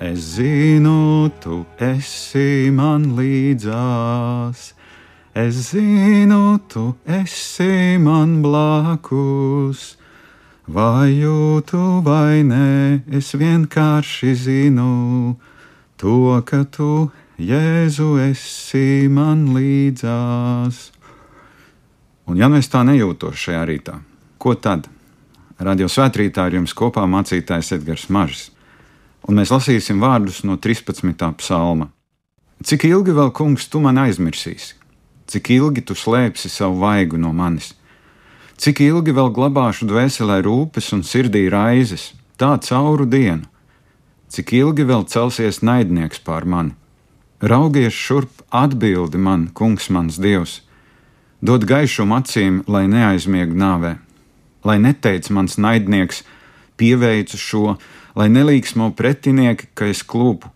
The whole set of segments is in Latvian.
Es zinu, tu esi man līdzās, es zinu, tu esi man blakus. Vai jūtu vai nē, es vienkārši zinu to, ka tu, Jēzu, esi man līdzās. Un ja nu es tā nejūtos šajā rītā, ko tad? Radio svētkrītā ar jums kopā mācītājs Edgars Mažs un mēs lasīsim vārdus no 13. psalma. Cik ilgi vēl, kungs, tu man aizmirsīsi? Cik ilgi tu slēpsi savu vaigu no manis? Cik ilgi vēl glabāšu dvēselē rūpes un sirdī raizes, tā cauru dienu? Cik ilgi vēl celsies naidnieks pār mani? Raugies šurp, atbildi man, kungs, mans dievs, dod gaišumu acīm, lai neaizmiegu nāvē, lai neteic mans naidnieks, pieveicu šo, lai nelīgsmo pretinieki, ka es klūpu,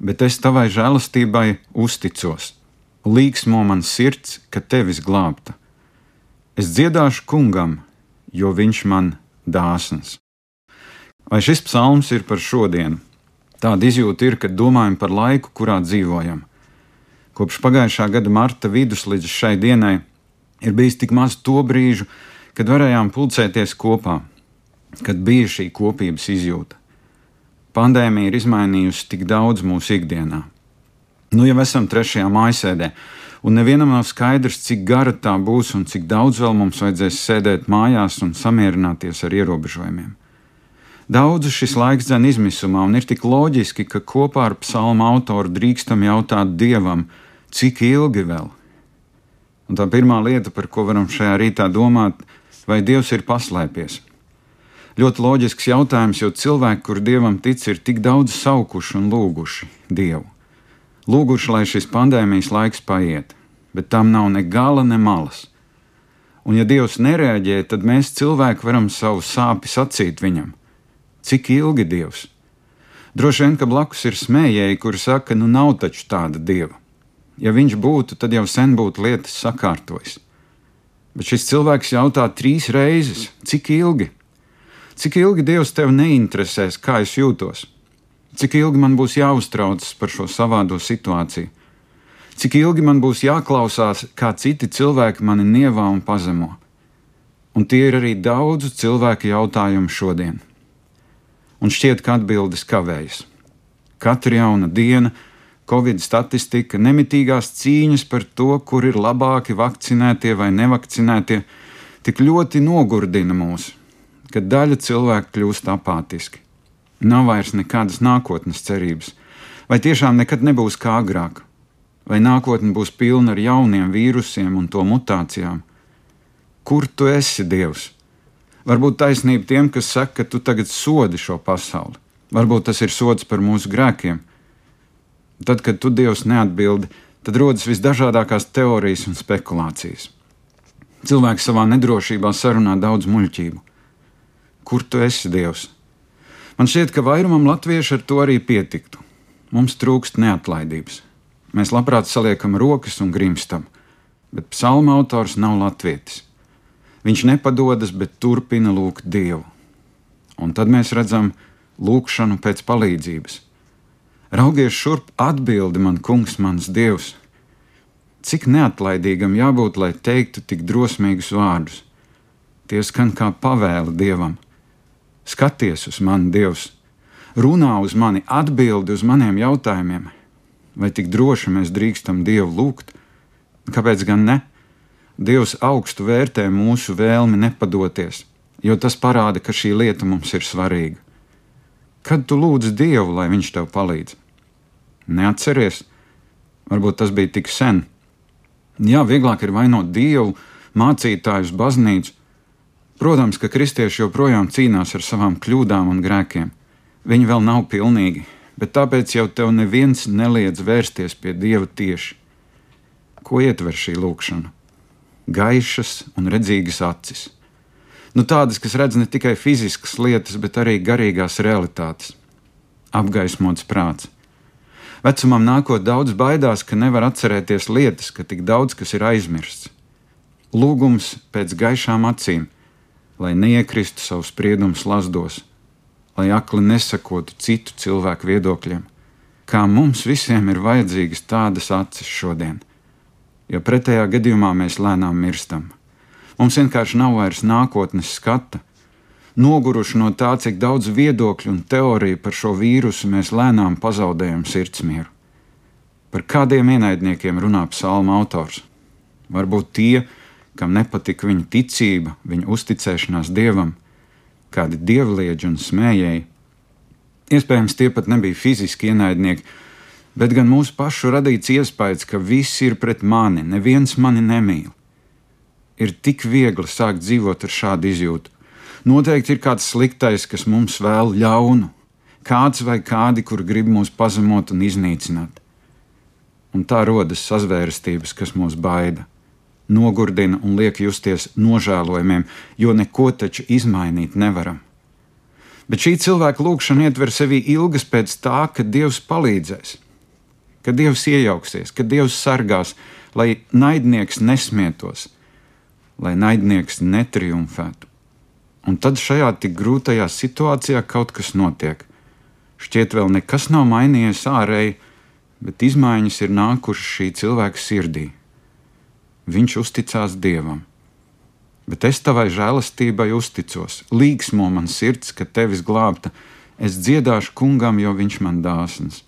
bet es tavai žēlastībai uzticos. Līgsmo man sirds, ka tevis glābta. Es dziedāšu kungam, jo viņš man dāsns. Vai šis psalms ir par šodienu? Tāda izjūta ir, kad domājam par laiku, kurā dzīvojam. Kopš pagājušā gada marta vidus līdz šai dienai ir bijis tik maz to brīžu, kad varējām pulcēties kopā, kad bija šī kopības izjūta. Pandēmija ir izmainījusi tik daudz mūsu ikdienā. Nu jau esam trešajā mājasēdē, un nevienam nav skaidrs, cik gara tā būs un cik daudz vēl mums vajadzēs sēdēt mājās un samierināties ar ierobežojumiem. Daudzu šis laiks dzen izmisumā, un ir tik loģiski, ka kopā ar psalmu autoru drīkstam jautāt Dievam, cik ilgi vēl. Un tā pirmā lieta, par ko varam šajā rītā domāt, vai Dievs ir paslēpies. Ļoti loģisks jautājums, jo cilvēki, kur dievam tic, ir tik daudz saukuši un lūguši dievu. Lūguši, lai šis pandēmijas laiks paiet, bet tam nav ne gala, ne malas. Un, ja Dievs nereaģē, tad mēs cilvēki varam savu sāpju sacīt viņam. Cik ilgi Dievs? Droši vien, ka blakus ir smējēji, kuri saka, nu nav taču tāda Dieva. Ja viņš būtu, tad jau sen būtu lietas sakārtojis. Bet šis cilvēks jautā trīs reizes, cik ilgi? Cik ilgi Dievs tevi neinteresēs, kā es jūtos? Cik ilgi man būs jāuztraucas par šo savādo situāciju? Cik ilgi man būs jāklausās, kā citi cilvēki mani nievā un pazemo? Un tie ir arī daudzu cilvēku jautājumi šodien. Un šķiet, ka atbildes kavējas. Katra jauna diena, Covid statistika, nemitīgās cīņas par to, kur ir labāki vakcinētie vai nevakcinētie, tik ļoti nogurdina mūs, kad daļa cilvēku kļūst apātiski. Nav vairs nekādas nākotnes cerības, vai tiešām nekad nebūs kā agrāk, vai nākotne būs pilna ar jauniem vīrusiem un to mutācijām. Kur tu esi, Dievs? Varbūt taisnība tiem, kas saka, ka tu tagad sodi šo pasauli. Varbūt tas ir sods par mūsu grēkiem. Tad, kad tu Dievs neatbildi, tad rodas visdažādākās teorijas un spekulācijas. Cilvēks savā nedrošībā sarunā daudz muļķību. Kur tu esi, Dievs? Man šķiet, ka vairumam latviešu ar to arī pietiktu. Mums trūkst neatlaidības. Mēs labprāt saliekam rokas un grimstam, bet psalma autors nav latvietis. Viņš nepadodas, bet turpina lūgt Dievu. Un tad mēs redzam lūgšanu pēc palīdzības. Raugies šurp, atbildi man, kungs, mans dievs. Cik neatlaidīgam jābūt, lai teiktu tik drosmīgus vārdus? Tie skan kā pavēle dievam. Skaties uz mani, Dievs, runā uz mani, atbildi uz maniem jautājumiem. Vai tik droši mēs drīkstam Dievu lūgt? Kāpēc gan ne? Dievs augstu vērtē mūsu vēlmi nepadoties, jo tas parāda, ka šī lieta mums ir svarīga. Kad tu lūdz Dievu, lai Viņš tev palīdz? Neatceries, varbūt tas bija tik sen. Jā, vieglāk ir vainot Dievu, mācītājus, baznīcu, Protams, ka kristieši joprojām cīnās ar savām kļūdām un grēkiem. Viņi vēl nav pilnīgi, bet tāpēc jau tev neviens neliedz vērsties pie Dieva tieši. Ko ietver šī lūkšana? Gaišas un redzīgas acis. Nu, tādas, kas redz ne tikai fiziskas lietas, bet arī garīgās realitātes. Apgaismots prāts. Vecumam nākot daudz baidās, ka nevar atcerēties lietas, ka tik daudz kas ir aizmirsts. Lūgums pēc gaišām acīm lai neiekristu savu spriedumu slazdos, lai akli nesakotu citu cilvēku viedokļiem. Kā mums visiem ir vajadzīgas tādas acis šodien, jo pretējā gadījumā mēs lēnām mirstam. Mums vienkārši nav vairs nākotnes skata. Noguruši no tā, cik daudz viedokļu un teoriju par šo vīrusu mēs lēnām pazaudējam sirdsmieru. Par kādiem ienaidniekiem runā psalma autors? Varbūt tie, kam nepatika viņa ticība, viņa uzticēšanās dievam, kādi dievlieģi un smējēji. Iespējams, tie pat nebija fiziski ienaidnieki, bet gan mūsu pašu radīts iespējas, ka viss ir pret mani, neviens mani nemīl. Ir tik viegli sākt dzīvot ar šādu izjūtu. Noteikti ir kāds sliktais, kas mums vēl ļaunu, kāds vai kādi, kur grib mūs pazemot un iznīcināt. Un tā rodas sazvērstības, kas mūs baida nogurdina un liek justies nožēlojumiem, jo neko taču izmainīt nevaram. Bet šī cilvēka lūkšana ietver sevī ilgas pēc tā, ka Dievs palīdzēs, ka Dievs iejauksies, ka Dievs sargās, lai naidnieks nesmietos, lai naidnieks netriumfētu. Un tad šajā tik grūtajā situācijā kaut kas notiek. Šķiet, vēl nekas nav mainījies ārēji, bet izmaiņas ir nākušas šī cilvēka sirdī viņš uzticās Dievam. Bet es tavai žēlastībai uzticos, līgsmo man sirds, ka tevis glābta, es dziedāšu kungam, jo viņš man dāsns.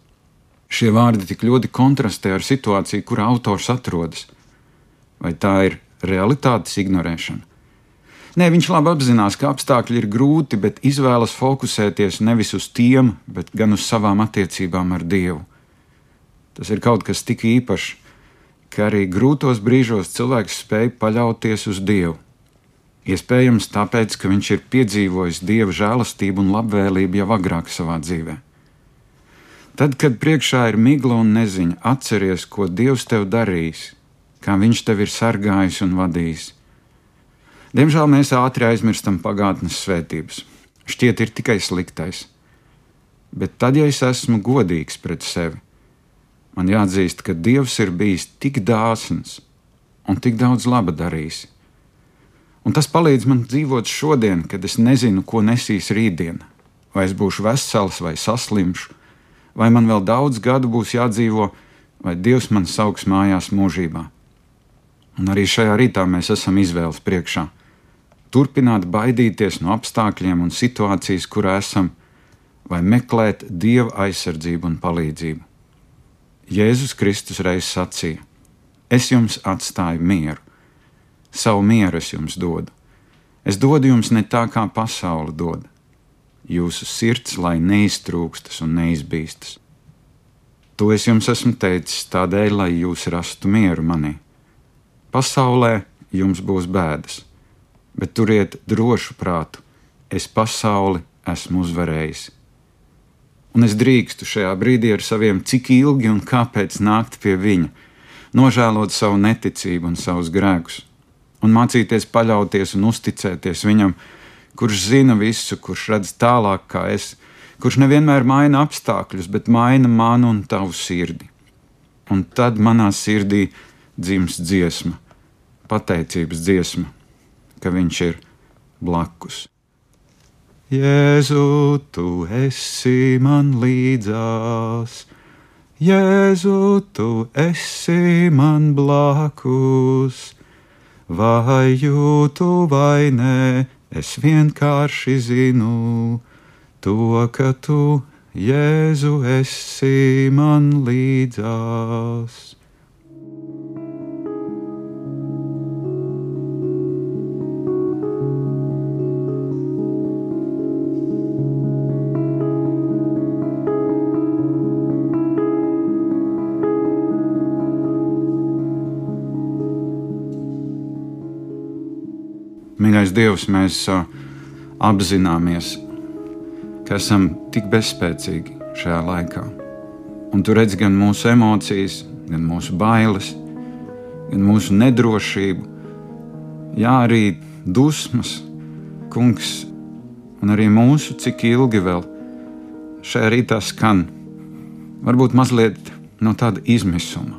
Šie vārdi tik ļoti kontrastē ar situāciju, kurā autors atrodas. Vai tā ir realitātes ignorēšana? Nē, viņš labi apzinās, ka apstākļi ir grūti, bet izvēlas fokusēties nevis uz tiem, bet gan uz savām attiecībām ar Dievu. Tas ir kaut kas tik īpašs, ka arī grūtos brīžos cilvēks spēj paļauties uz Dievu. Iespējams, tāpēc, ka viņš ir piedzīvojis Dieva žēlastību un labvēlību jau agrāk savā dzīvē. Tad, kad priekšā ir migla un neziņa, atceries, ko Dievs tev darījis, kā Viņš tev ir sargājis un vadījis. Diemžēl mēs ātri aizmirstam pagātnes svētības. Šķiet, ir tikai sliktais. Bet tad, ja es esmu godīgs pret sevi, man jāatzīst, ka Dievs ir bijis tik dāsns un tik daudz laba darījis. Un tas palīdz man dzīvot šodien, kad es nezinu, ko nesīs rītdiena. Vai es būšu vesels vai saslimšu, vai man vēl daudz gadu būs jādzīvo, vai Dievs man sauks mājās mūžībā. Un arī šajā rītā mēs esam izvēles priekšā. Turpināt baidīties no apstākļiem un situācijas, kurā esam, vai meklēt Dieva aizsardzību un palīdzību. Jēzus Kristus reiz sacīja: Es jums atstāju mieru, savu mieru es jums dodu. Es dodu jums ne tā, kā pasaule dod. Jūsu sirds lai neiztrūkstas un neizbīstas. To es jums esmu teicis tādēļ, lai jūs rastu mieru manī. Pasaulē jums būs bēdas, bet turiet drošu prātu, es pasauli esmu uzvarējis un es drīkstu šajā brīdī ar saviem cik ilgi un kāpēc nākt pie viņa, nožēlot savu neticību un savus grēkus, un mācīties paļauties un uzticēties viņam, kurš zina visu, kurš redz tālāk kā es, kurš nevienmēr maina apstākļus, bet maina manu un tavu sirdi. Un tad manā sirdī dzims dziesma, pateicības dziesma, ka viņš ir blakus. Jēzu, tu esi man līdzās, Jēzu, tu esi man blakus, vai jūtu vai nē, es vienkārši zinu to, ka tu, Jēzu, esi man līdzās. Mīļais Dievs, mēs apzināmies, ka esam tik bezspēcīgi šajā laikā. Un tu redz gan mūsu emocijas, gan mūsu bailes, gan mūsu nedrošību, jā, arī dusmas, kungs, un arī mūsu, cik ilgi vēl šajā rītā skan. Varbūt mazliet no tāda izmisuma,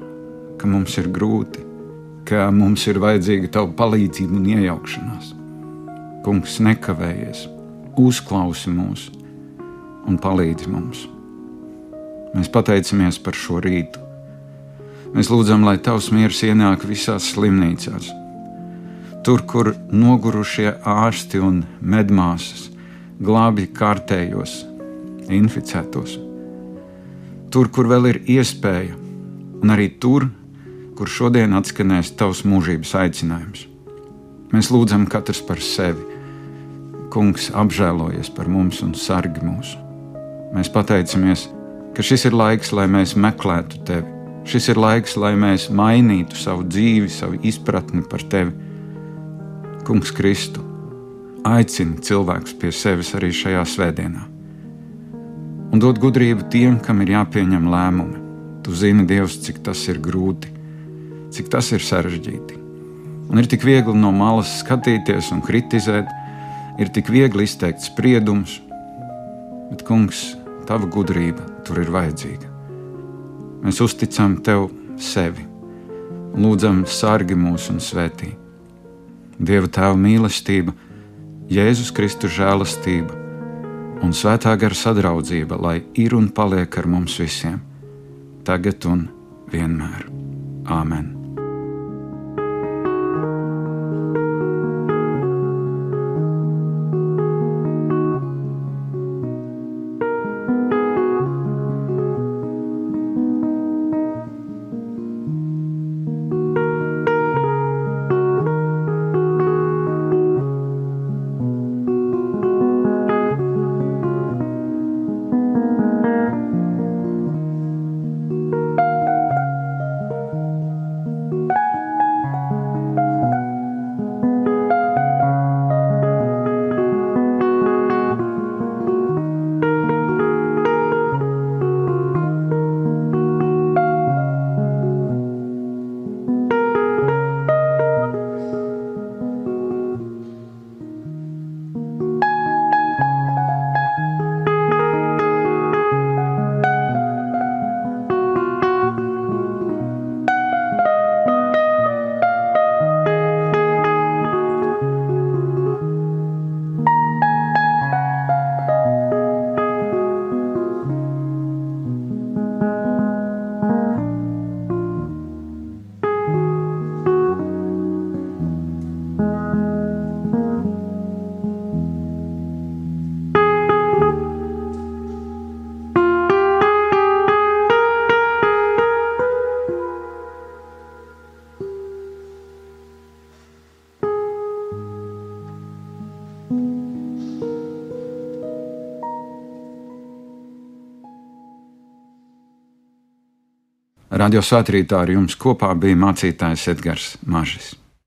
ka mums ir grūti, ka mums ir vajadzīga tava palīdzība un iejaukšanās. Kungs, nekavējies, uzklausi mūs, un palīdzi mums. Mēs pateicamies par šo rītu. Mēs lūdzam, lai Tavs miers ienāk visās slimnīcās. Tur, kur nogurušie ārsti un medmāsas glābj kārtējos, inficētos. Tur, kur vēl ir iespēja, un arī tur, kur šodien atskanēs Tavs mūžības aicinājums. Mēs lūdzam katrs par sevi. Kungs apžēlojies par mums un sargi mūs. Mēs pateicamies, ka šis ir laiks, lai mēs meklētu tevi. Šis ir laiks, lai mēs mainītu savu dzīvi, savu izpratni par tevi. Kungs Kristu aicina cilvēkus pie sevis arī šajā svētdienā. Un dod gudrību tiem, kam ir jāpieņem lēmumi. Tu zini, Dievs, cik tas ir grūti, cik tas ir sarežģīti. Un ir tik viegli no malas skatīties un kritizēt, ir tik viegli izteikt spriedumus, bet, kungs, tava gudrība tur ir vajadzīga. Mēs uzticam tev sevi, lūdzam, sargi mūs un svētī. Dieva tēva mīlestība, Jēzus Kristus žēlastība un svētā gara sadraudzība, lai ir un paliek ar mums visiem, tagad un vienmēr. Āmen! Radio svētrītā ar jums kopā bija mācītājs Edgars Mažis.